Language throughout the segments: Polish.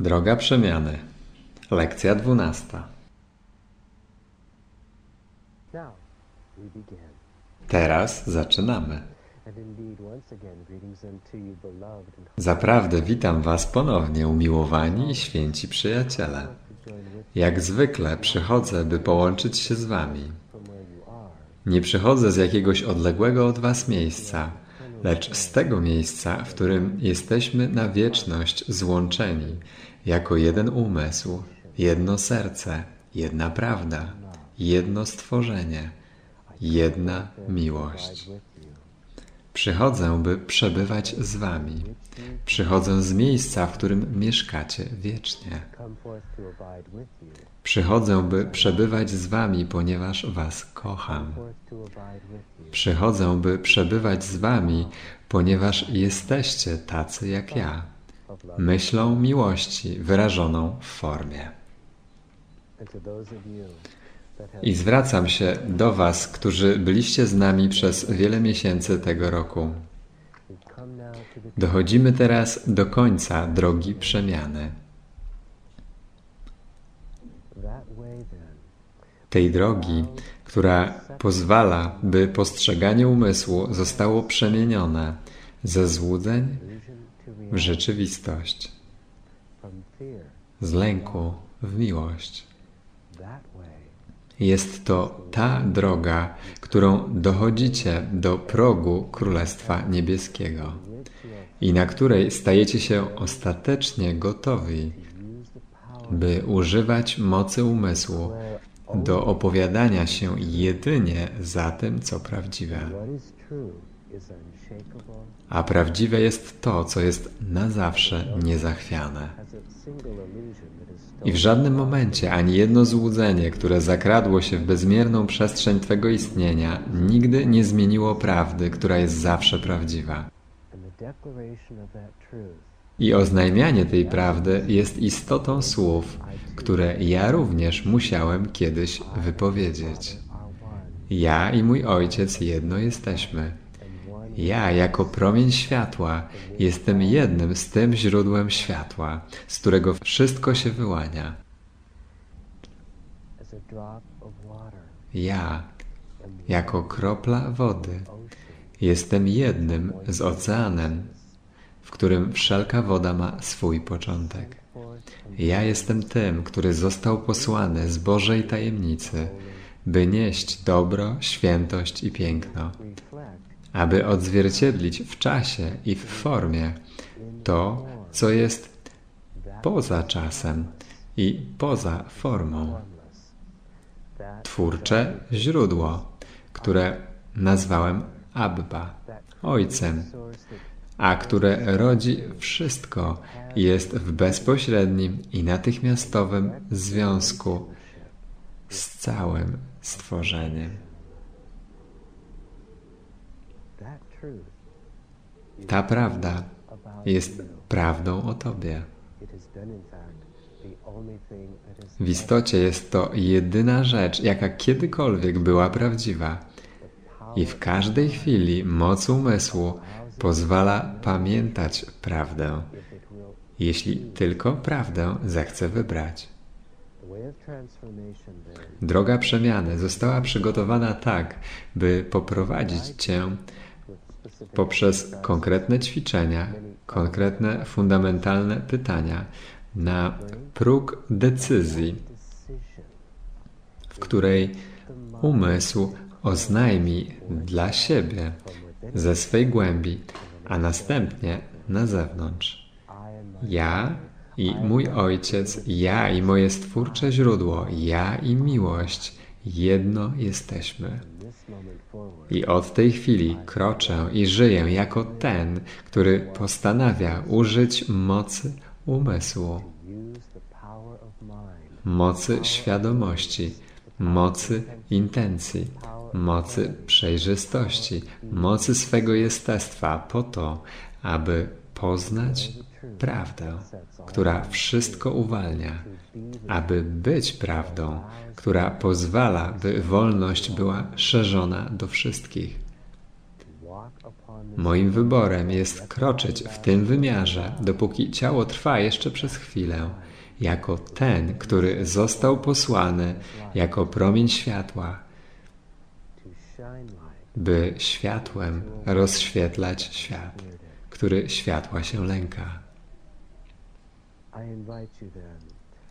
Droga przemiany. Lekcja dwunasta. Teraz zaczynamy. Zaprawdę witam Was ponownie, umiłowani i święci przyjaciele. Jak zwykle przychodzę, by połączyć się z Wami. Nie przychodzę z jakiegoś odległego od Was miejsca, lecz z tego miejsca, w którym jesteśmy na wieczność złączeni, jako jeden umysł, jedno serce, jedna prawda, jedno stworzenie, jedna miłość. Przychodzę, by przebywać z Wami. Przychodzę z miejsca, w którym mieszkacie wiecznie. Przychodzę, by przebywać z Wami, ponieważ Was kocham. Przychodzę, by przebywać z Wami, ponieważ jesteście tacy jak ja, myślą miłości wyrażoną w formie. I zwracam się do Was, którzy byliście z nami przez wiele miesięcy tego roku. Dochodzimy teraz do końca drogi przemiany. that way then. Tej drogi, która pozwala, by postrzeganie umysłu zostało przemienione ze złudzeń w rzeczywistość, z lęku w miłość. Jest to ta droga, którą dochodzicie do progu Królestwa Niebieskiego i na której stajecie się ostatecznie gotowi, by używać mocy umysłu do opowiadania się jedynie za tym, co prawdziwe. A prawdziwe jest to, co jest na zawsze niezachwiane. I w żadnym momencie ani jedno złudzenie, które zakradło się w bezmierną przestrzeń Twego istnienia, nigdy nie zmieniło prawdy, która jest zawsze prawdziwa. I oznajmianie tej prawdy jest istotą słów, które ja również musiałem kiedyś wypowiedzieć. Ja i mój ojciec jedno jesteśmy. Ja, jako promień światła, jestem jednym z tym źródłem światła, z którego wszystko się wyłania. Ja, jako kropla wody, jestem jednym z oceanem, którym wszelka woda ma swój początek. Ja jestem tym, który został posłany z Bożej tajemnicy, by nieść dobro, świętość i piękno, aby odzwierciedlić w czasie i w formie to, co jest poza czasem i poza formą. Twórcze źródło, które nazwałem Abba, Ojcem, a które rodzi wszystko jest w bezpośrednim i natychmiastowym związku z całym stworzeniem. Ta prawda jest prawdą o Tobie. W istocie jest to jedyna rzecz, jaka kiedykolwiek była prawdziwa. I w każdej chwili moc umysłu pozwala pamiętać prawdę, jeśli tylko prawdę zechce wybrać. Droga przemiany została przygotowana tak, by poprowadzić Cię poprzez konkretne ćwiczenia, konkretne fundamentalne pytania na próg decyzji, w której umysł oznajmi dla siebie ze swej głębi, a następnie na zewnątrz. Ja i mój ojciec, ja i moje stwórcze źródło, ja i miłość, jedno jesteśmy. I od tej chwili kroczę i żyję jako ten, który postanawia użyć mocy umysłu, mocy świadomości, mocy intencji, mocy przejrzystości, mocy swego jestestwa po to, aby poznać prawdę, która wszystko uwalnia, aby być prawdą, która pozwala, by wolność była szerzona do wszystkich. Moim wyborem jest kroczyć w tym wymiarze, dopóki ciało trwa jeszcze przez chwilę, jako ten, który został posłany jako promień światła, by światłem rozświetlać świat, który światła się lęka.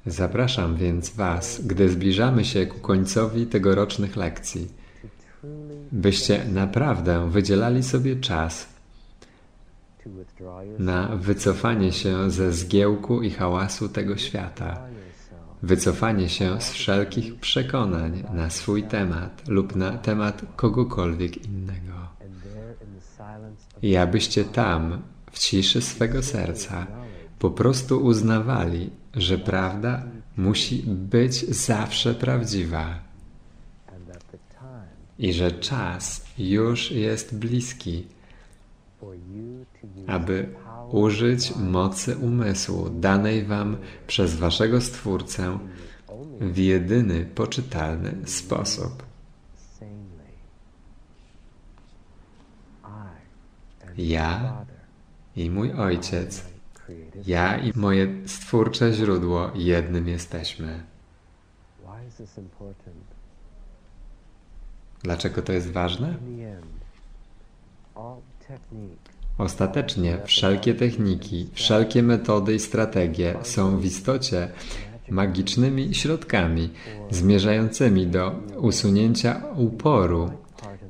Zapraszam więc Was, gdy zbliżamy się ku końcowi tegorocznych lekcji, byście naprawdę wydzielali sobie czas na wycofanie się ze zgiełku i hałasu tego świata, wycofanie się z wszelkich przekonań na swój temat lub na temat kogokolwiek innego. I abyście tam, w ciszy swego serca, po prostu uznawali, że prawda musi być zawsze prawdziwa i że czas już jest bliski, aby użyć mocy umysłu danej Wam przez Waszego Stwórcę w jedyny poczytalny sposób. Ja i mój Ojciec, ja i moje stwórcze źródło jednym jesteśmy. Dlaczego to jest ważne? Ostatecznie wszelkie techniki, wszelkie metody i strategie są w istocie magicznymi środkami zmierzającymi do usunięcia uporu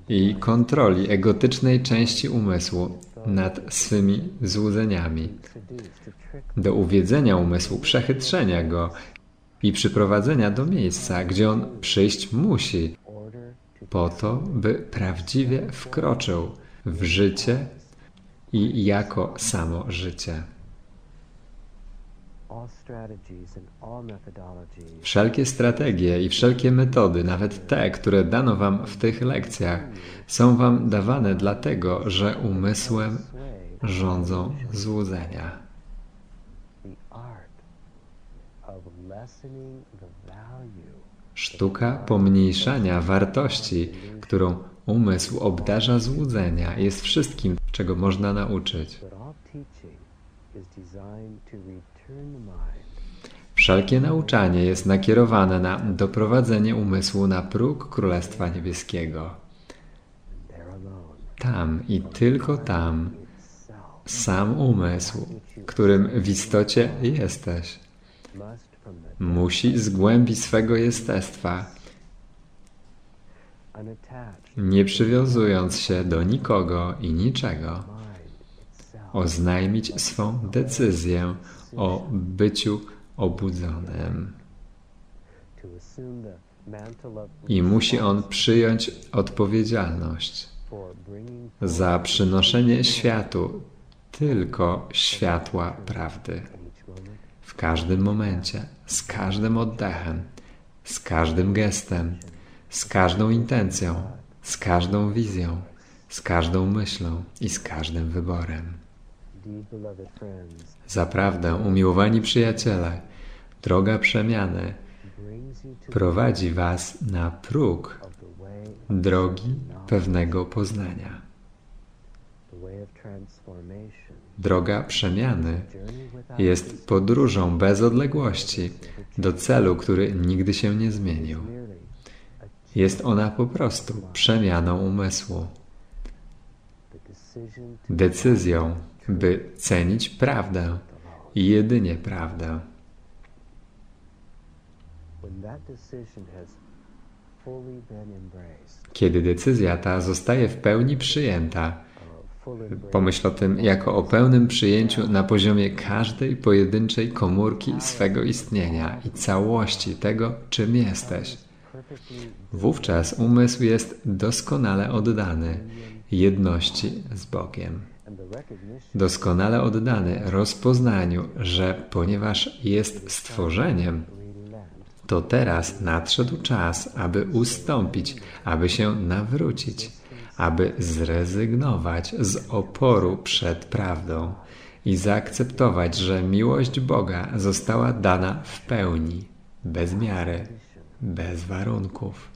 i kontroli egotycznej części umysłu nad swymi złudzeniami, do uwiedzenia umysłu, przechytrzenia go i przyprowadzenia do miejsca, gdzie on przyjść musi, po to, by prawdziwie wkroczył w życie i jako samo życie. Wszelkie strategie i wszelkie metody, nawet te, które dano Wam w tych lekcjach, są Wam dawane dlatego, że umysłem rządzą złudzenia. Sztuka pomniejszania wartości, którą umysł obdarza złudzenia, jest wszystkim, czego można nauczyć. Wszelkie nauczanie jest nakierowane na doprowadzenie umysłu na próg Królestwa Niebieskiego. Tam i tylko tam sam umysł, którym w istocie jesteś, musi z głębi swego jestestwa, nie przywiązując się do nikogo i niczego, oznajmić swą decyzję o byciu obudzonym. I musi on przyjąć odpowiedzialność za przynoszenie światu tylko światła prawdy. W każdym momencie, z każdym oddechem, z każdym gestem, z każdą intencją, z każdą wizją, z każdą myślą i z każdym wyborem. Zaprawdę, umiłowani przyjaciele, droga przemiany prowadzi Was na próg drogi pewnego poznania. Droga przemiany jest podróżą bez odległości do celu, który nigdy się nie zmienił. Jest ona po prostu przemianą umysłu, decyzją, by cenić prawdę i jedynie prawdę. Kiedy decyzja ta zostaje w pełni przyjęta, pomyśl o tym jako o pełnym przyjęciu na poziomie każdej pojedynczej komórki swego istnienia i całości tego, czym jesteś. Wówczas umysł jest doskonale oddany jedności z Bogiem. Doskonale oddany rozpoznaniu, że ponieważ jest stworzeniem, to teraz nadszedł czas, aby ustąpić, aby się nawrócić, aby zrezygnować z oporu przed prawdą i zaakceptować, że miłość Boga została dana w pełni, bez miary, bez warunków,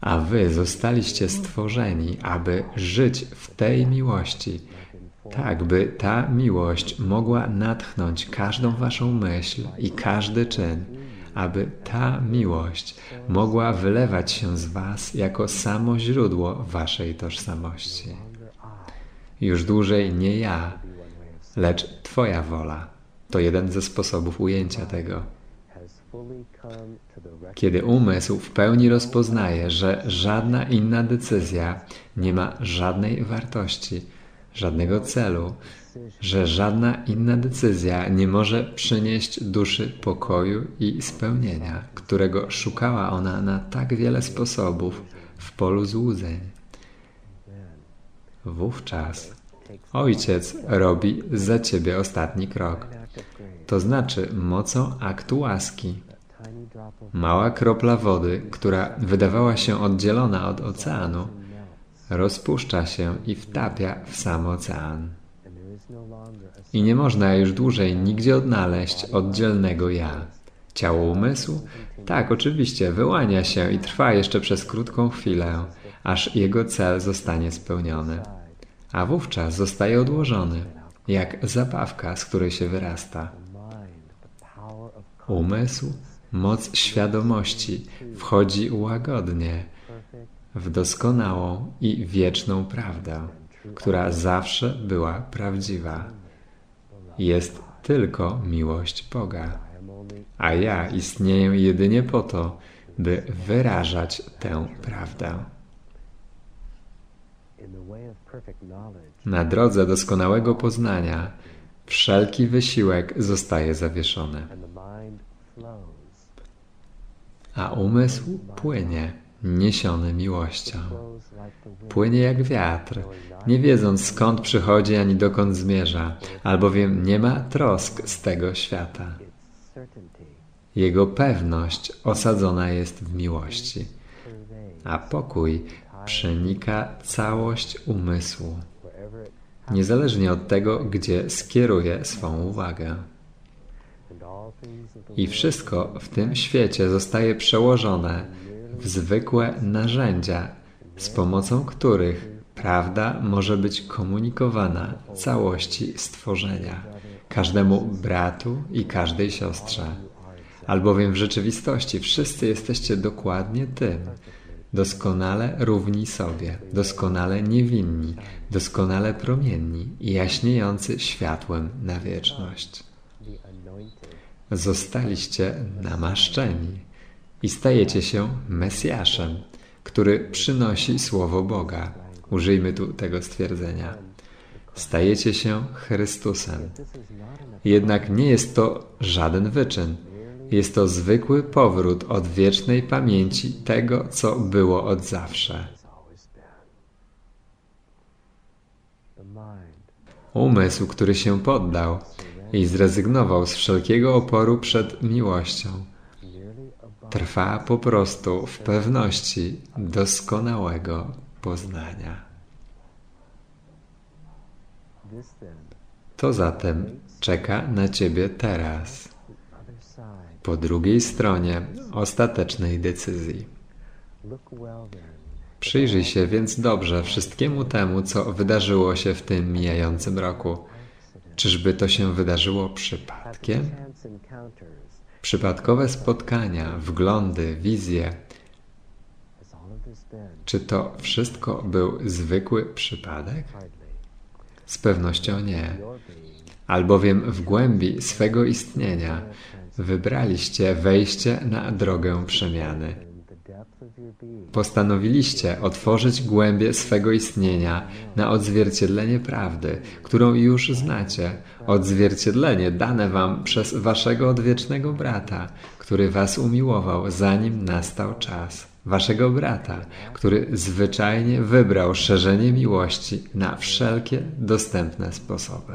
A wy zostaliście stworzeni, aby żyć w tej miłości, tak by ta miłość mogła natchnąć każdą waszą myśl i każdy czyn, aby ta miłość mogła wylewać się z was jako samo źródło waszej tożsamości. Już dłużej nie ja, lecz Twoja wola. To jeden ze sposobów ujęcia tego. Kiedy umysł w pełni rozpoznaje, że żadna inna decyzja nie ma żadnej wartości, żadnego celu, że żadna inna decyzja nie może przynieść duszy pokoju i spełnienia, którego szukała ona na tak wiele sposobów w polu złudzeń. Wówczas Ojciec robi za ciebie ostatni krok, to znaczy mocą aktu łaski. Mała kropla wody, która wydawała się oddzielona od oceanu, rozpuszcza się i wtapia w sam ocean. I nie można już dłużej nigdzie odnaleźć oddzielnego ja. Ciało umysłu? Tak, oczywiście, wyłania się i trwa jeszcze przez krótką chwilę, aż jego cel zostanie spełniony. A wówczas zostaje odłożony, jak zabawka, z której się wyrasta. Umysł, moc świadomości wchodzi łagodnie w doskonałą i wieczną prawdę, która zawsze była prawdziwa. Jest tylko miłość Boga, a ja istnieję jedynie po to, by wyrażać tę prawdę. Na drodze doskonałego poznania wszelki wysiłek zostaje zawieszony, a umysł płynie niesiony miłością. Płynie jak wiatr, nie wiedząc skąd przychodzi ani dokąd zmierza, albowiem nie ma trosk z tego świata. Jego pewność osadzona jest w miłości, a pokój przenika całość umysłu, niezależnie od tego, gdzie skieruje swą uwagę. I wszystko w tym świecie zostaje przełożone w zwykłe narzędzia, z pomocą których prawda może być komunikowana całości stworzenia, każdemu bratu i każdej siostrze. Albowiem w rzeczywistości wszyscy jesteście dokładnie tym, doskonale równi sobie, doskonale niewinni, doskonale promienni i jaśniejący światłem na wieczność. Zostaliście namaszczeni i stajecie się Mesjaszem, który przynosi Słowo Boga. Użyjmy tu tego stwierdzenia. Stajecie się Chrystusem. Jednak nie jest to żaden wyczyn. Jest to zwykły powrót od wiecznej pamięci tego, co było od zawsze. Umysł, który się poddał i zrezygnował z wszelkiego oporu przed miłością, trwa po prostu w pewności doskonałego poznania. To zatem czeka na Ciebie teraz po drugiej stronie ostatecznej decyzji. Przyjrzyj się więc dobrze wszystkiemu temu, co wydarzyło się w tym mijającym roku. Czyżby to się wydarzyło przypadkiem? Przypadkowe spotkania, wglądy, wizje. Czy to wszystko był zwykły przypadek? Z pewnością nie. Albowiem w głębi swego istnienia wybraliście wejście na drogę przemiany. Postanowiliście otworzyć głębie swego istnienia na odzwierciedlenie prawdy, którą już znacie, odzwierciedlenie dane wam przez waszego odwiecznego brata, który was umiłował, zanim nastał czas. Waszego brata, który zwyczajnie wybrał szerzenie miłości na wszelkie dostępne sposoby.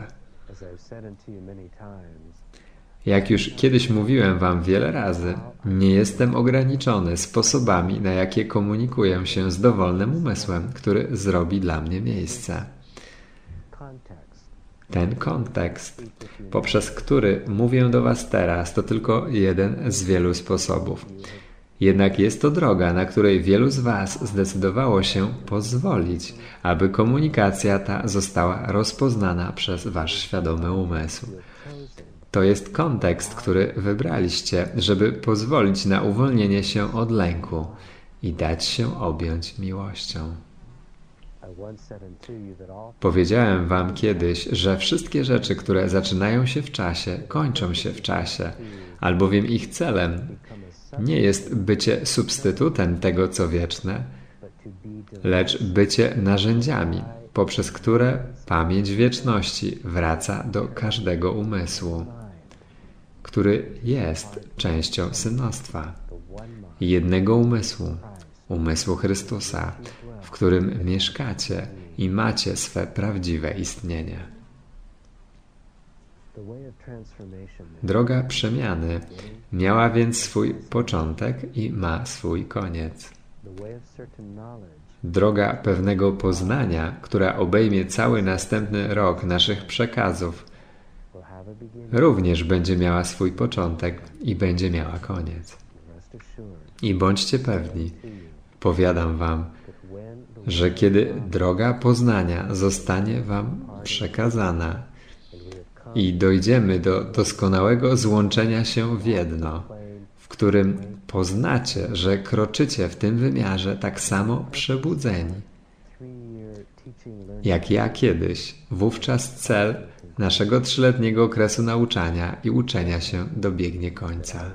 Jak już kiedyś mówiłem Wam wiele razy, nie jestem ograniczony sposobami, na jakie komunikuję się z dowolnym umysłem, który zrobi dla mnie miejsce. Ten kontekst, poprzez który mówię do Was teraz, to tylko jeden z wielu sposobów. Jednak jest to droga, na której wielu z Was zdecydowało się pozwolić, aby komunikacja ta została rozpoznana przez Wasz świadomy umysł. To jest kontekst, który wybraliście, żeby pozwolić na uwolnienie się od lęku i dać się objąć miłością. Powiedziałem Wam kiedyś, że wszystkie rzeczy, które zaczynają się w czasie, kończą się w czasie, albowiem ich celem nie jest bycie substytutem tego, co wieczne, lecz bycie narzędziami, poprzez które pamięć wieczności wraca do każdego umysłu, który jest częścią synostwa, jednego umysłu, umysłu Chrystusa, w którym mieszkacie i macie swe prawdziwe istnienie. Droga przemiany miała więc swój początek i ma swój koniec. Droga pewnego poznania, która obejmie cały następny rok naszych przekazów, również będzie miała swój początek i będzie miała koniec. I bądźcie pewni, powiadam Wam, że kiedy droga poznania zostanie Wam przekazana i dojdziemy do doskonałego złączenia się w jedno, w którym poznacie, że kroczycie w tym wymiarze tak samo przebudzeni, jak ja kiedyś, wówczas cel naszego trzyletniego okresu nauczania i uczenia się dobiegnie końca.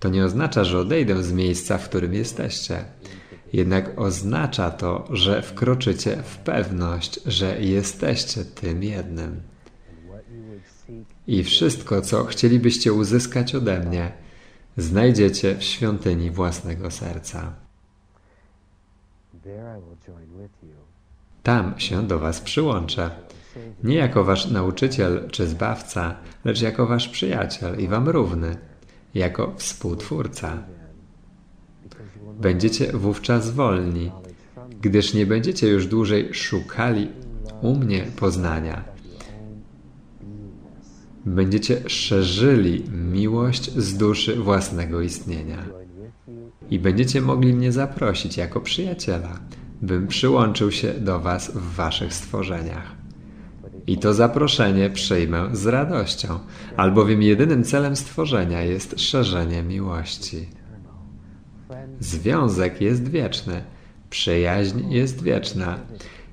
To nie oznacza, że odejdę z miejsca, w którym jesteście. Jednak oznacza to, że wkroczycie w pewność, że jesteście tym jednym. I wszystko, co chcielibyście uzyskać ode mnie, znajdziecie w świątyni własnego serca. Tam się do Was przyłączę. Nie jako Wasz nauczyciel czy zbawca, lecz jako Wasz przyjaciel i Wam równy, jako współtwórca. Będziecie wówczas wolni, gdyż nie będziecie już dłużej szukali u mnie poznania. Będziecie szerzyli miłość z duszy własnego istnienia. I będziecie mogli mnie zaprosić jako przyjaciela, bym przyłączył się do Was w Waszych stworzeniach. I to zaproszenie przyjmę z radością, albowiem jedynym celem stworzenia jest szerzenie miłości. Związek jest wieczny, przyjaźń jest wieczna,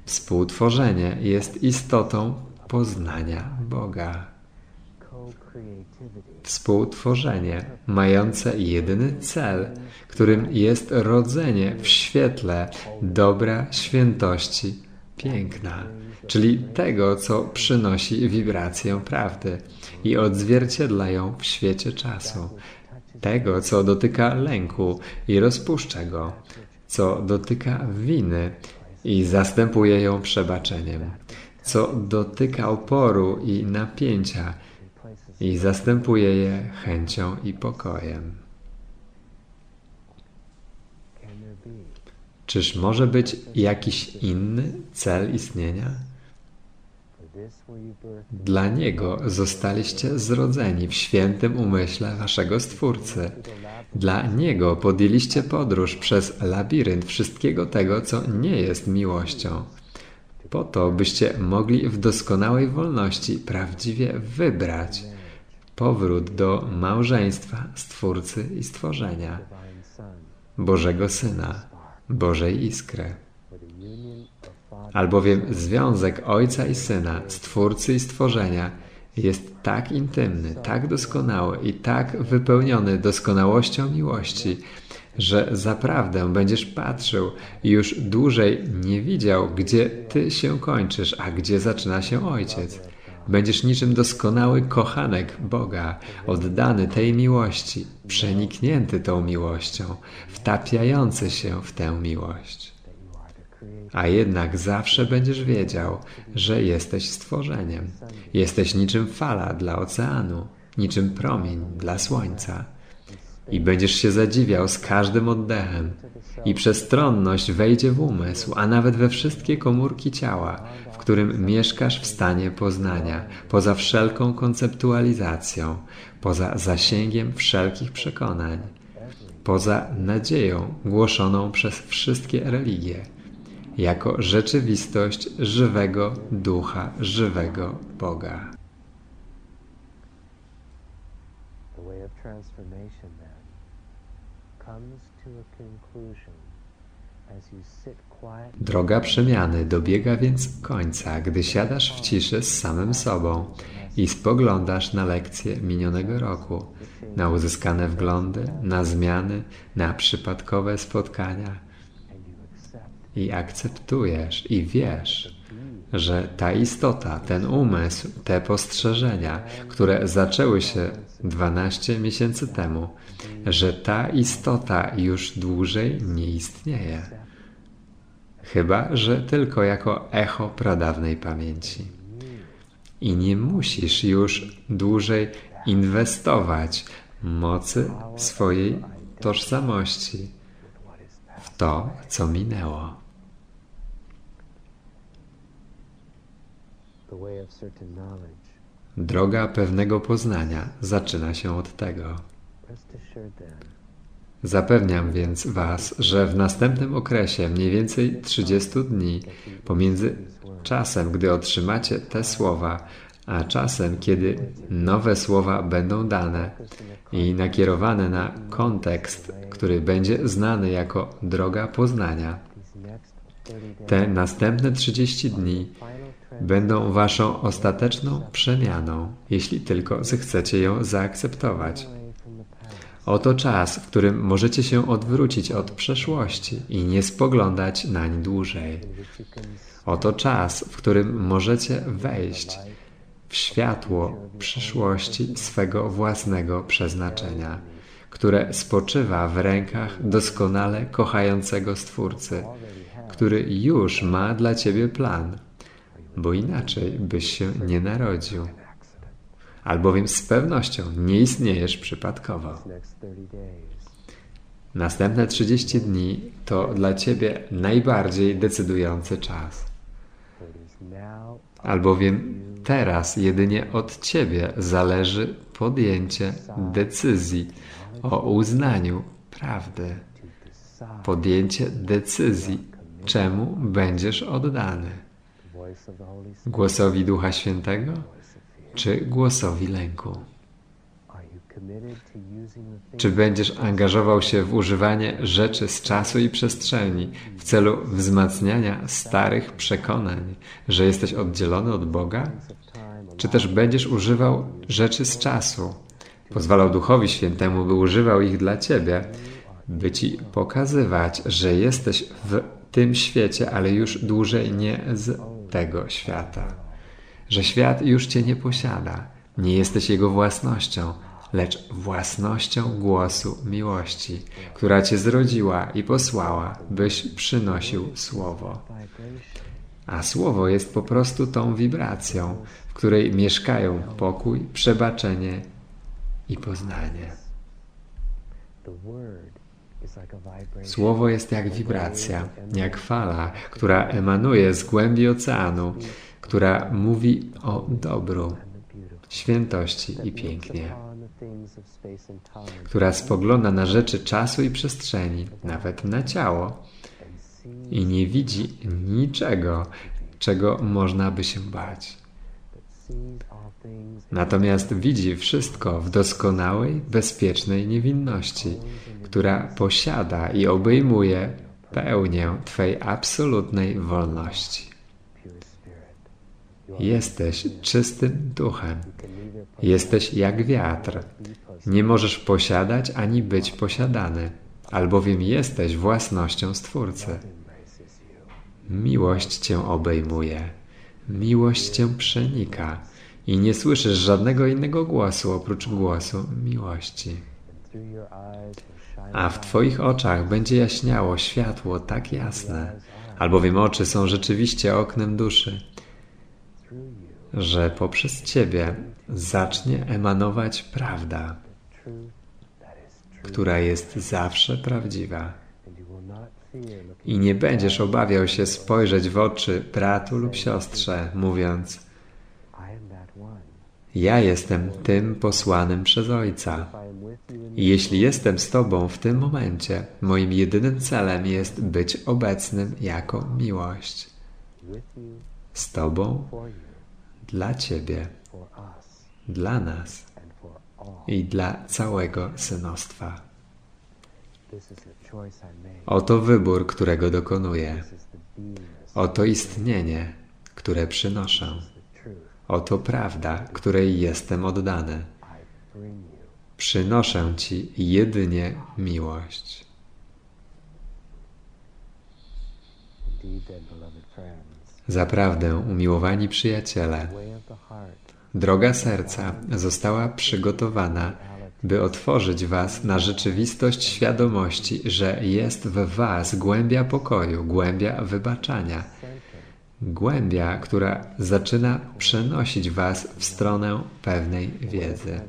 współtworzenie jest istotą poznania Boga. Współtworzenie, mające jedyny cel, którym jest rodzenie w świetle dobra, świętości, piękna, czyli tego, co przynosi wibrację prawdy i odzwierciedla ją w świecie czasu, tego, co dotyka lęku i rozpuszcza go, co dotyka winy i zastępuje ją przebaczeniem, co dotyka oporu i napięcia i zastępuje je chęcią i pokojem. Czyż może być jakiś inny cel istnienia? Dla Niego zostaliście zrodzeni w świętym umyśle Waszego Stwórcy. Dla Niego podjęliście podróż przez labirynt wszystkiego tego, co nie jest miłością. Po to, byście mogli w doskonałej wolności prawdziwie wybrać powrót do małżeństwa Stwórcy i Stworzenia, Bożego Syna, Bożej Iskry albowiem związek Ojca i Syna, Stwórcy i Stworzenia jest tak intymny, tak doskonały i tak wypełniony doskonałością miłości, że zaprawdę będziesz patrzył i już dłużej nie widział, gdzie Ty się kończysz, a gdzie zaczyna się Ojciec. Będziesz niczym doskonały kochanek Boga, oddany tej miłości, przeniknięty tą miłością, wtapiający się w tę miłość a jednak zawsze będziesz wiedział, że jesteś stworzeniem. Jesteś niczym fala dla oceanu, niczym promień dla słońca. i będziesz się zadziwiał z każdym oddechem. I przestronność wejdzie w umysł, a nawet we wszystkie komórki ciała, w którym mieszkasz w stanie poznania, poza wszelką konceptualizacją, poza zasięgiem wszelkich przekonań, poza nadzieją głoszoną przez wszystkie religie, jako rzeczywistość żywego ducha, żywego Boga. Transformation then comes to a conclusion Droga przemiany dobiega więc końca, gdy siadasz w ciszy z samym sobą i spoglądasz na lekcje minionego roku, na uzyskane wglądy, na zmiany, na przypadkowe spotkania i akceptujesz i wiesz, że ta istota, ten umysł, te postrzeżenia, które zaczęły się 12 miesięcy temu, że ta istota już dłużej nie istnieje. Chyba, że tylko jako echo pradawnej pamięci. I nie musisz już dłużej inwestować mocy swojej tożsamości w to, co minęło. Droga pewnego poznania zaczyna się od tego. Zapewniam więc Was, że w następnym okresie, mniej więcej 30 dni, pomiędzy czasem, gdy otrzymacie te słowa, a czasem, kiedy nowe słowa będą dane i nakierowane na kontekst, który będzie znany jako droga poznania, these next 30 days te następne 30 dni będą Waszą ostateczną przemianą, jeśli tylko zechcecie ją zaakceptować. Oto czas, w którym możecie się odwrócić od przeszłości i nie spoglądać nań dłużej. Oto czas, w którym możecie wejść w światło przyszłości swego własnego przeznaczenia, które spoczywa w rękach doskonale kochającego Stwórcy, który już ma dla ciebie plan, bo inaczej byś się nie narodził. Albowiem z pewnością nie istniejesz przypadkowo. next 30 days Następne 30 dni to dla Ciebie najbardziej decydujący czas. Albowiem teraz jedynie od Ciebie zależy podjęcie decyzji o uznaniu prawdy. Podjęcie decyzji, czemu będziesz oddany. Głosowi Ducha Świętego. Czy głosowi lęku? Czy będziesz angażował się w używanie rzeczy z czasu i przestrzeni w celu wzmacniania starych przekonań, że jesteś oddzielony od Boga? Czy też będziesz używał rzeczy z czasu, pozwalał Duchowi Świętemu, by używał ich dla Ciebie, by Ci pokazywać, że jesteś w tym świecie, ale już dłużej nie z tego świata? Że świat już Cię nie posiada, nie jesteś jego własnością, lecz własnością głosu miłości, która Cię zrodziła i posłała, byś przynosił Słowo. A Słowo jest po prostu tą wibracją, w której mieszkają pokój, przebaczenie i poznanie. Słowo jest jak wibracja, jak fala, która emanuje z głębi oceanu, która mówi o dobru, świętości i pięknie, która spogląda na rzeczy czasu i przestrzeni, nawet na ciało, i nie widzi niczego, czego można by się bać. Natomiast widzi wszystko w doskonałej, bezpiecznej niewinności, która posiada i obejmuje pełnię Twej absolutnej wolności. Jesteś czystym duchem. Jesteś jak wiatr. Nie możesz posiadać ani być posiadany, albowiem jesteś własnością Stwórcy. Miłość Cię obejmuje, miłość Cię przenika i nie słyszysz żadnego innego głosu oprócz głosu miłości. A w Twoich oczach będzie jaśniało światło tak jasne, albowiem oczy są rzeczywiście oknem duszy, że poprzez Ciebie zacznie emanować prawda, która jest zawsze prawdziwa. I nie będziesz obawiał się spojrzeć w oczy bratu lub siostrze, mówiąc: Ja jestem tym posłanym przez Ojca. I jeśli jestem z Tobą w tym momencie, moim jedynym celem jest być obecnym jako miłość. Z Tobą, dla Ciebie, dla nas i dla całego synostwa. Oto wybór, którego dokonuję. Oto istnienie, które przynoszę. Oto prawda, której jestem oddany. Przynoszę Ci jedynie miłość. Zaprawdę, umiłowani przyjaciele, droga serca została przygotowana by otworzyć Was na rzeczywistość świadomości, że jest w Was głębia pokoju, głębia wybaczania, głębia, która zaczyna przenosić Was w stronę pewnej wiedzy.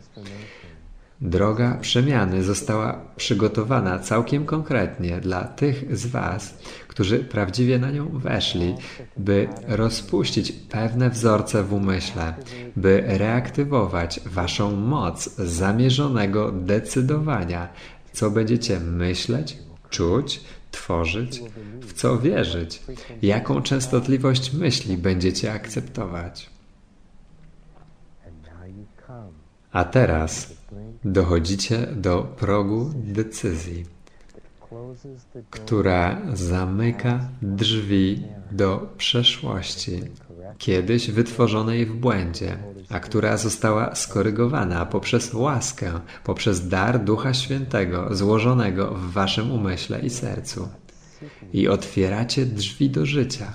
Droga przemiany została przygotowana całkiem konkretnie dla tych z Was, którzy prawdziwie na nią weszli, by rozpuścić pewne wzorce w umyśle, by reaktywować Waszą moc zamierzonego decydowania, co będziecie myśleć, czuć, tworzyć, w co wierzyć, jaką częstotliwość myśli będziecie akceptować. A teraz dochodzicie do progu decyzji, która zamyka drzwi do przeszłości, kiedyś wytworzonej w błędzie, a która została skorygowana poprzez łaskę, poprzez dar Ducha Świętego złożonego w waszym umyśle i sercu. I otwieracie drzwi do życia,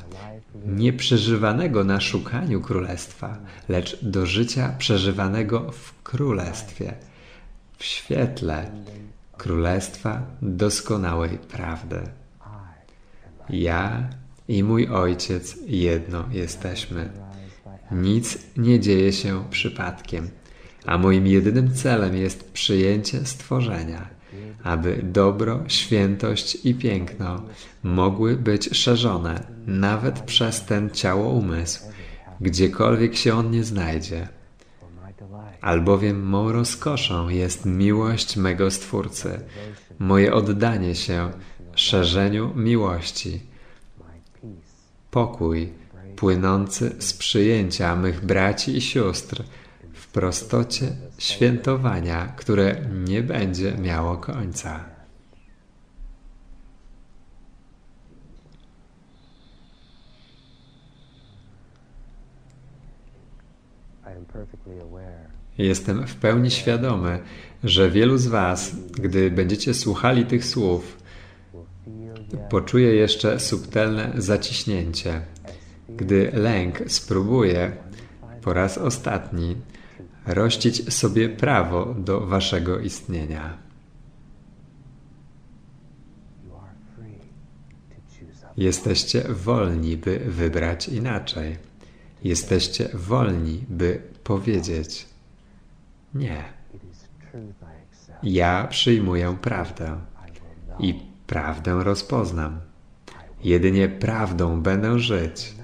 nie przeżywanego na szukaniu królestwa, lecz do życia przeżywanego w królestwie w świetle Królestwa doskonałej prawdy. Ja i mój Ojciec jedno jesteśmy. Nic nie dzieje się przypadkiem, a moim jedynym celem jest przyjęcie stworzenia, aby dobro, świętość i piękno mogły być szerzone nawet przez ten ciało umysł, gdziekolwiek się on nie znajdzie albowiem mą rozkoszą jest miłość mego Stwórcy, moje oddanie się szerzeniu miłości, pokój płynący z przyjęcia mych braci i sióstr w prostocie świętowania, które nie będzie miało końca. I am perfectly aware Jestem w pełni świadomy, że wielu z Was, gdy będziecie słuchali tych słów, poczuje jeszcze subtelne zaciśnięcie, gdy lęk spróbuje po raz ostatni rościć sobie prawo do Waszego istnienia. Jesteście wolni, by wybrać inaczej. Jesteście wolni, by powiedzieć: nie. Ja przyjmuję prawdę i prawdę rozpoznam. Jedynie prawdą będę żyć,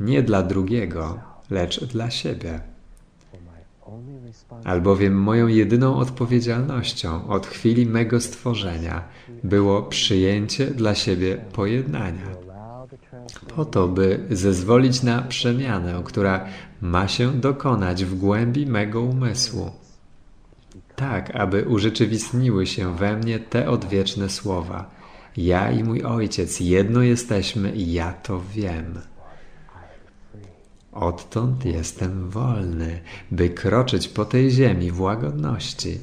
nie dla drugiego, lecz dla siebie. Albowiem moją jedyną odpowiedzialnością od chwili mego stworzenia było przyjęcie dla siebie pojednania. Po to, by zezwolić na przemianę, która ma się dokonać w głębi mego umysłu. Tak, aby urzeczywistniły się we mnie te odwieczne słowa. Ja i mój Ojciec jedno jesteśmy i ja to wiem. Odtąd jestem wolny, by kroczyć po tej ziemi w łagodności,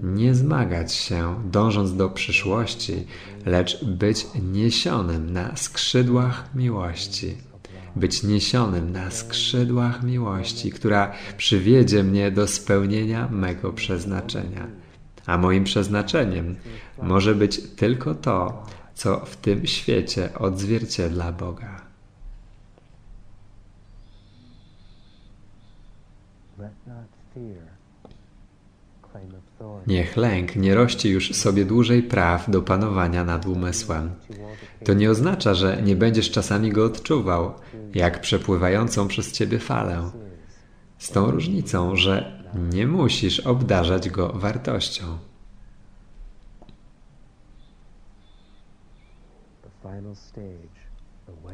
nie zmagać się, dążąc do przyszłości, lecz być niesionym na skrzydłach miłości być niesionym na skrzydłach miłości, która przywiedzie mnie do spełnienia mego przeznaczenia. A moim przeznaczeniem może być tylko to, co w tym świecie odzwierciedla Boga. Niech lęk nie rości już sobie dłużej praw do panowania nad umysłem. To nie oznacza, że nie będziesz czasami go odczuwał, jak przepływającą przez ciebie falę. Z tą różnicą, że nie musisz obdarzać go wartością.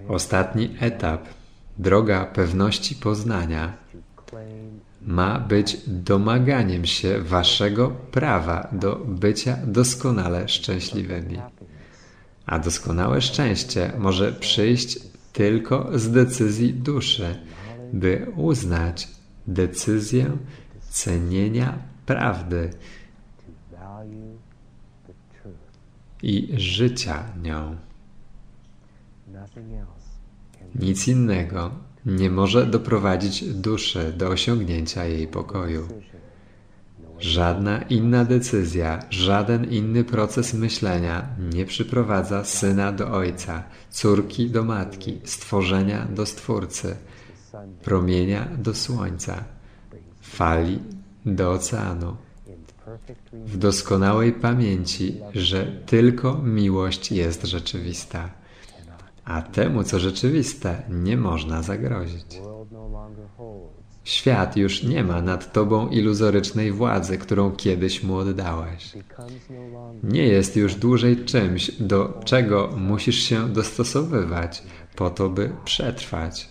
Ostatni etap, droga pewności poznania, ma być domaganiem się waszego prawa do bycia doskonale szczęśliwymi. A doskonałe szczęście może przyjść tylko z decyzji duszy, by uznać decyzję cenienia prawdy i życia nią. Nic innego nie może doprowadzić duszy do osiągnięcia jej pokoju. Żadna inna decyzja, żaden inny proces myślenia nie przyprowadza syna do ojca, córki do matki, stworzenia do stwórcy, promienia do słońca, fali do oceanu, w doskonałej pamięci, że tylko miłość jest rzeczywista, a temu, co rzeczywiste, nie można zagrozić. Świat już nie ma nad tobą iluzorycznej władzy, którą kiedyś mu oddałeś. Nie jest już dłużej czymś, do czego musisz się dostosowywać po to, by przetrwać.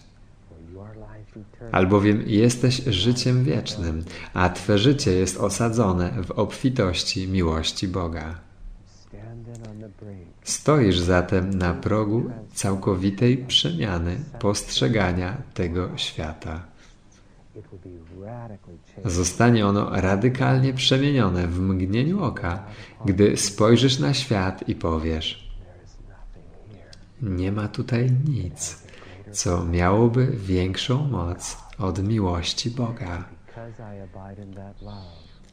Albowiem jesteś życiem wiecznym, a Twe życie jest osadzone w obfitości miłości Boga. Stoisz zatem na progu całkowitej przemiany postrzegania tego świata. Zostanie ono radykalnie przemienione w mgnieniu oka, gdy spojrzysz na świat i powiesz. Nie ma tutaj nic, co miałoby większą moc od miłości Boga.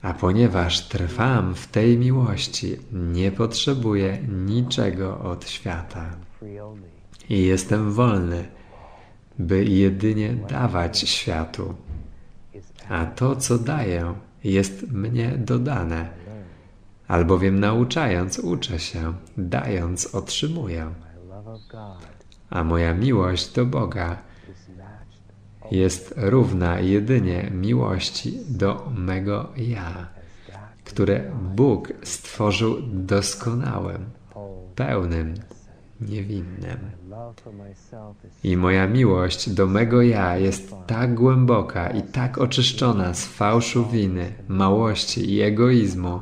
A ponieważ trwam w tej miłości, nie potrzebuję niczego od świata i jestem wolny, by jedynie dawać światu. A to, co daję, jest mnie dodane, albowiem nauczając uczę się, dając otrzymuję. A moja miłość do Boga jest równa jedynie miłości do mego ja, które Bóg stworzył doskonałym, pełnym, niewinnym. I moja miłość do mego ja jest tak głęboka i tak oczyszczona z fałszu winy, małości i egoizmu,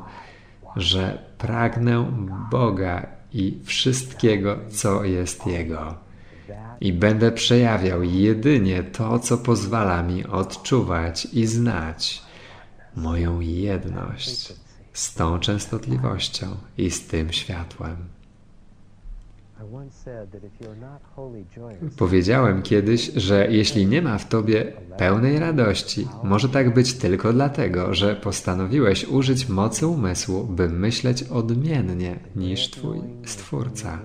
że pragnę Boga i wszystkiego, co jest Jego. I będę przejawiał jedynie to, co pozwala mi odczuwać i znać moją jedność z tą częstotliwością i z tym światłem. Powiedziałem kiedyś, że jeśli nie ma w tobie pełnej radości, może tak być tylko dlatego, że postanowiłeś użyć mocy umysłu, by myśleć odmiennie niż twój stwórca.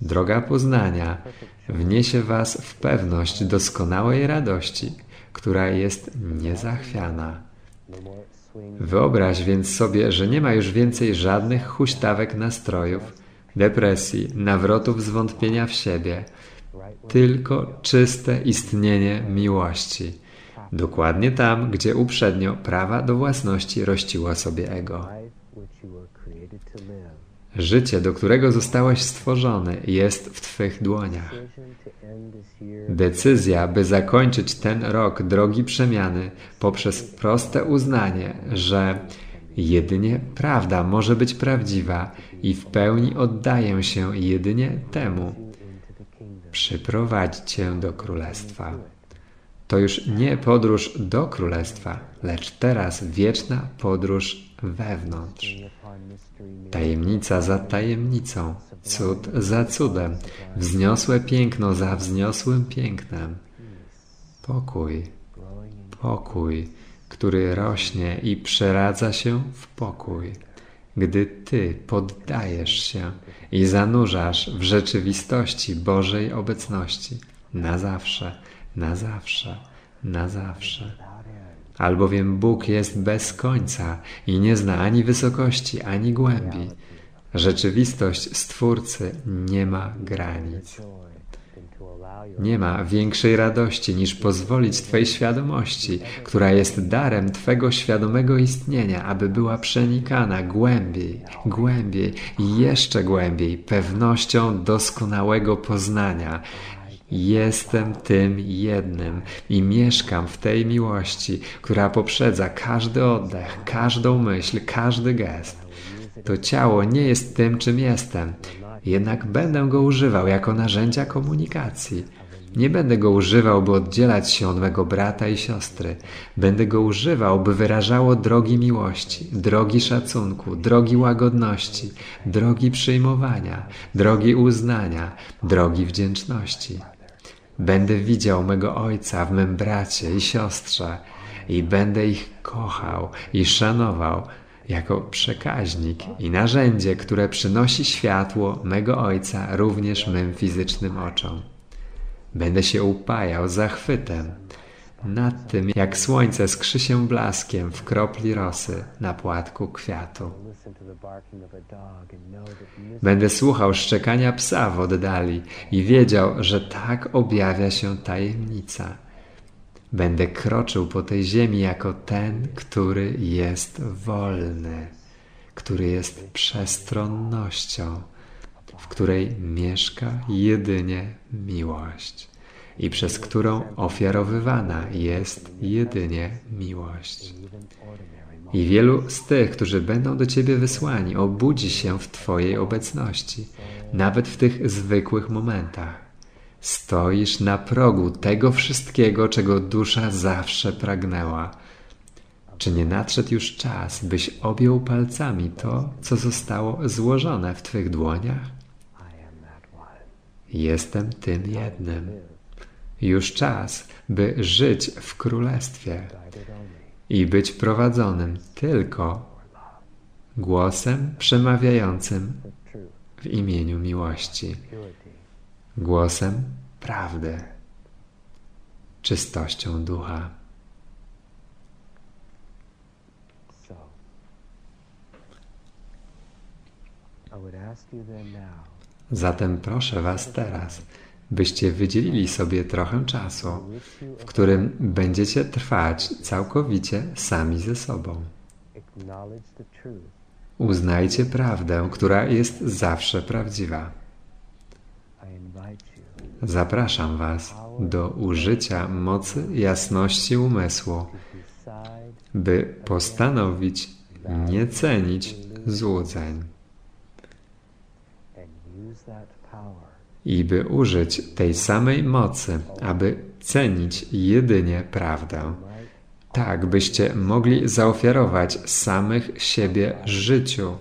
Droga poznania wniesie was w pewność doskonałej radości, która jest niezachwiana. Wyobraź więc sobie, że nie ma już więcej żadnych huśtawek nastrojów, depresji, nawrotów zwątpienia w siebie, tylko czyste istnienie miłości. Dokładnie tam, gdzie uprzednio prawa do własności rościło sobie ego. Życie, do którego zostałeś stworzony, jest w Twych dłoniach. Decyzja, by zakończyć ten rok drogi przemiany poprzez proste uznanie, że jedynie prawda może być prawdziwa i w pełni oddaję się jedynie temu, przyprowadzi Cię do Królestwa. To już nie podróż do Królestwa, lecz teraz wieczna podróż wewnątrz. Tajemnica za tajemnicą, cud za cudem, wzniosłe piękno za wzniosłym pięknem. Pokój, pokój, który rośnie i przeradza się w pokój, gdy Ty poddajesz się i zanurzasz w rzeczywistości Bożej obecności na zawsze, na zawsze, na zawsze. albowiem Bóg jest bez końca i nie zna ani wysokości, ani głębi. Rzeczywistość Stwórcy nie ma granic. Nie ma większej radości niż pozwolić Twojej świadomości, która jest darem Twego świadomego istnienia, aby była przenikana głębiej, głębiej i jeszcze głębiej pewnością doskonałego poznania. Jestem tym jednym i mieszkam w tej miłości, która poprzedza każdy oddech, każdą myśl, każdy gest. To ciało nie jest tym, czym jestem, jednak będę go używał jako narzędzia komunikacji. Nie będę go używał, by oddzielać się od mego brata i siostry. Będę go używał, by wyrażało drogi miłości, drogi szacunku, drogi łagodności, drogi przyjmowania, drogi uznania, drogi wdzięczności. Będę widział mego Ojca w mym bracie i siostrze i będę ich kochał i szanował jako przekaźnik i narzędzie, które przynosi światło mego Ojca również mym fizycznym oczom. Będę się upajał zachwytem nad tym, jak słońce skrzy się blaskiem w kropli rosy na płatku kwiatu. Będę słuchał szczekania psa w oddali i wiedział, że tak objawia się tajemnica. Będę kroczył po tej ziemi jako ten, który jest wolny, który jest przestronnością, w której mieszka jedynie miłość i przez którą ofiarowywana jest jedynie miłość. I wielu z tych, którzy będą do Ciebie wysłani, obudzi się w Twojej obecności, nawet w tych zwykłych momentach. Stoisz na progu tego wszystkiego, czego dusza zawsze pragnęła. Czy nie nadszedł już czas, byś objął palcami to, co zostało złożone w Twych dłoniach? Jestem tym jednym. Już czas, by żyć w królestwie i być prowadzonym tylko głosem przemawiającym w imieniu miłości, głosem prawdy, czystością ducha. Zatem proszę Was teraz, byście wydzielili sobie trochę czasu, w którym będziecie trwać całkowicie sami ze sobą. Uznajcie prawdę, która jest zawsze prawdziwa. Zapraszam Was do użycia mocy jasności umysłu, by postanowić nie cenić złudzeń i by użyć tej samej mocy, aby cenić jedynie prawdę, tak byście mogli zaofiarować samych siebie życiu,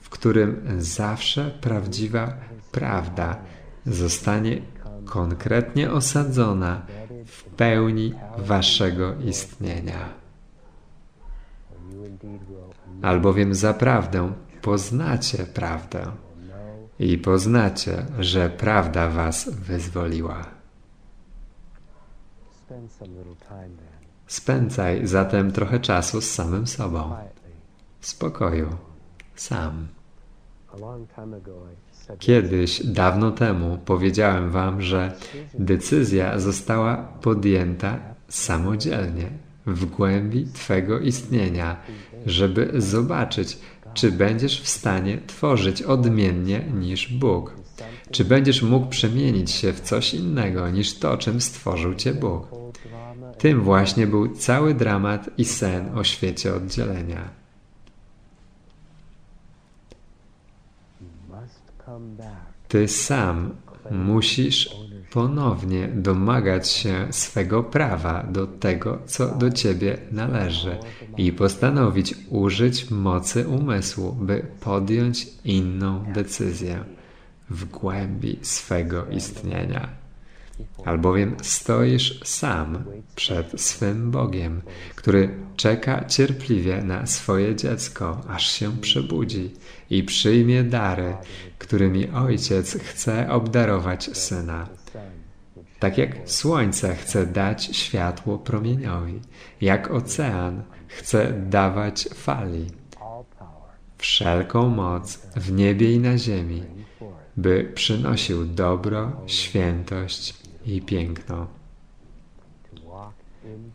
w którym zawsze prawdziwa prawda zostanie konkretnie osadzona w pełni waszego istnienia. Albowiem zaprawdę poznacie prawdę i poznacie, że prawda was wyzwoliła. Spędzaj zatem trochę czasu z samym sobą, w spokoju, sam. Kiedyś, dawno temu, powiedziałem Wam, że decyzja została podjęta samodzielnie, w głębi Twego istnienia, żeby zobaczyć, czy będziesz w stanie tworzyć odmiennie niż Bóg. Czy będziesz mógł przemienić się w coś innego niż to, czym stworzył Cię Bóg. Tym właśnie był cały dramat i sen o świecie oddzielenia. Ty sam musisz ponownie domagać się swego prawa do tego, co do ciebie należy i postanowić użyć mocy umysłu, by podjąć inną decyzję w głębi swego istnienia. Albowiem stoisz sam przed swym Bogiem, który czeka cierpliwie na swoje dziecko, aż się przebudzi i przyjmie dary, którymi Ojciec chce obdarować Syna. Tak jak słońce chce dać światło promieniowi, jak ocean chce dawać fali, wszelką moc w niebie i na ziemi, by przynosił dobro, świętość i piękno.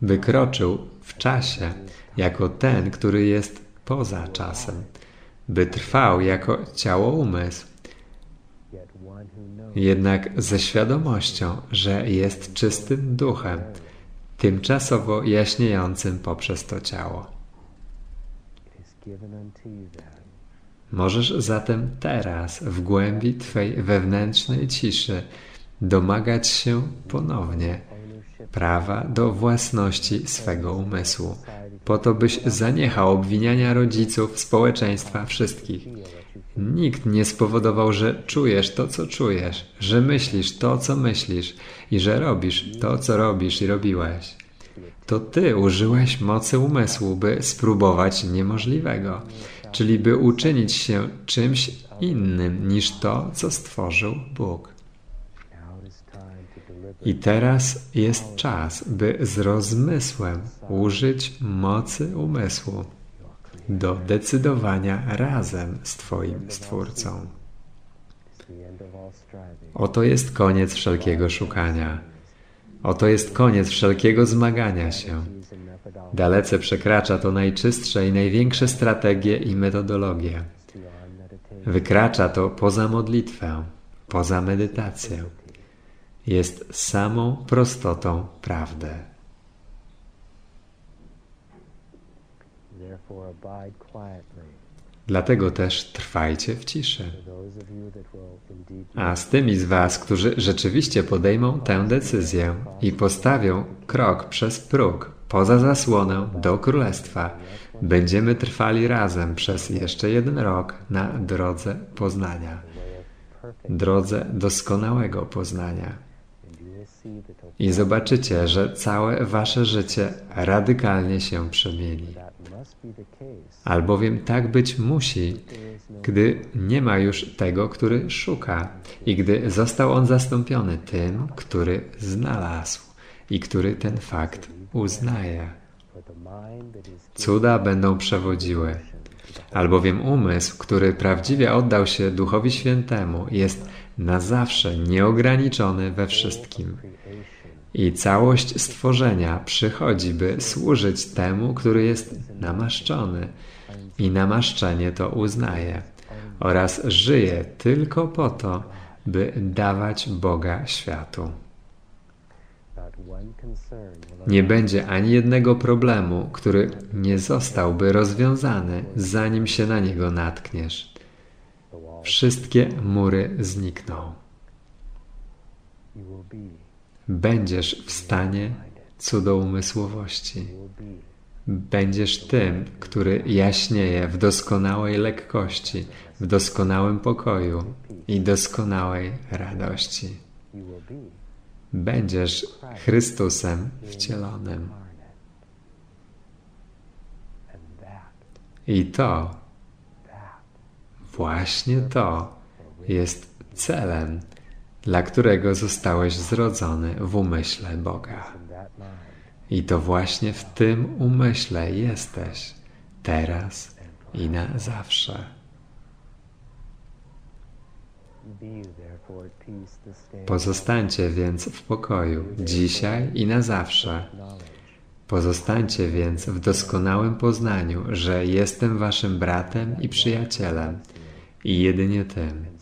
Wykroczył w czasie jako ten, który jest poza czasem, by trwał jako ciało umysł, jednak ze świadomością, że jest czystym duchem, tymczasowo jaśniejącym poprzez to ciało. Możesz zatem teraz, w głębi Twej wewnętrznej ciszy, domagać się ponownie prawa do własności swego umysłu, po to byś zaniechał obwiniania rodziców, społeczeństwa, wszystkich. Nikt nie spowodował, że czujesz to, co czujesz, że myślisz to, co myślisz i że robisz to, co robisz i robiłeś. To ty użyłeś mocy umysłu, by spróbować niemożliwego, czyli by uczynić się czymś innym niż to, co stworzył Bóg. I teraz jest czas, by z rozmysłem użyć mocy umysłu do decydowania razem z Twoim Stwórcą. Oto jest koniec wszelkiego szukania. Oto jest koniec wszelkiego zmagania się. Dalece przekracza to najczystsze i największe strategie i metodologie. Wykracza to poza modlitwę, poza medytację. Jest samą prostotą prawdy. Dlatego też trwajcie w ciszy. A z tymi z Was, którzy rzeczywiście podejmą tę decyzję i postawią krok przez próg poza zasłonę do Królestwa, będziemy trwali razem przez jeszcze jeden rok na drodze poznania, drodze doskonałego poznania. I zobaczycie, że całe Wasze życie radykalnie się przemieni. Albowiem tak być musi, gdy nie ma już tego, który szuka, i gdy został on zastąpiony tym, który znalazł i który ten fakt uznaje. Cuda będą przewodziły, albowiem umysł, który prawdziwie oddał się Duchowi Świętemu, jest na zawsze nieograniczony we wszystkim. I całość stworzenia przychodzi, by służyć temu, który jest namaszczony, i namaszczenie to uznaje, oraz żyje tylko po to, by dawać Boga światu. Nie będzie ani jednego problemu, który nie zostałby rozwiązany, zanim się na niego natkniesz. Wszystkie mury znikną. Będziesz w stanie cudoumysłowości. Będziesz tym, który jaśnieje w doskonałej lekkości, w doskonałym pokoju i doskonałej radości. Będziesz Chrystusem wcielonym. I to, właśnie to jest celem, dla którego zostałeś zrodzony w umyśle Boga. I to właśnie w tym umyśle jesteś, teraz i na zawsze. Pozostańcie więc w pokoju, dzisiaj i na zawsze. Pozostańcie więc w doskonałym poznaniu, że jestem waszym bratem i przyjacielem i jedynie tym.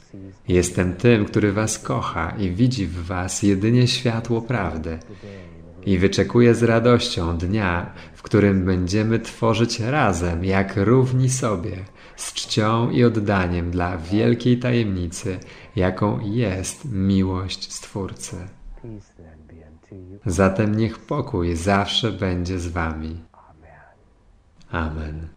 Jestem tym, który was kocha i widzi w was jedynie światło prawdy i wyczekuje z radością dnia, w którym będziemy tworzyć razem, jak równi sobie, z czcią i oddaniem dla wielkiej tajemnicy, jaką jest miłość Stwórcy. Zatem niech pokój zawsze będzie z wami. Amen.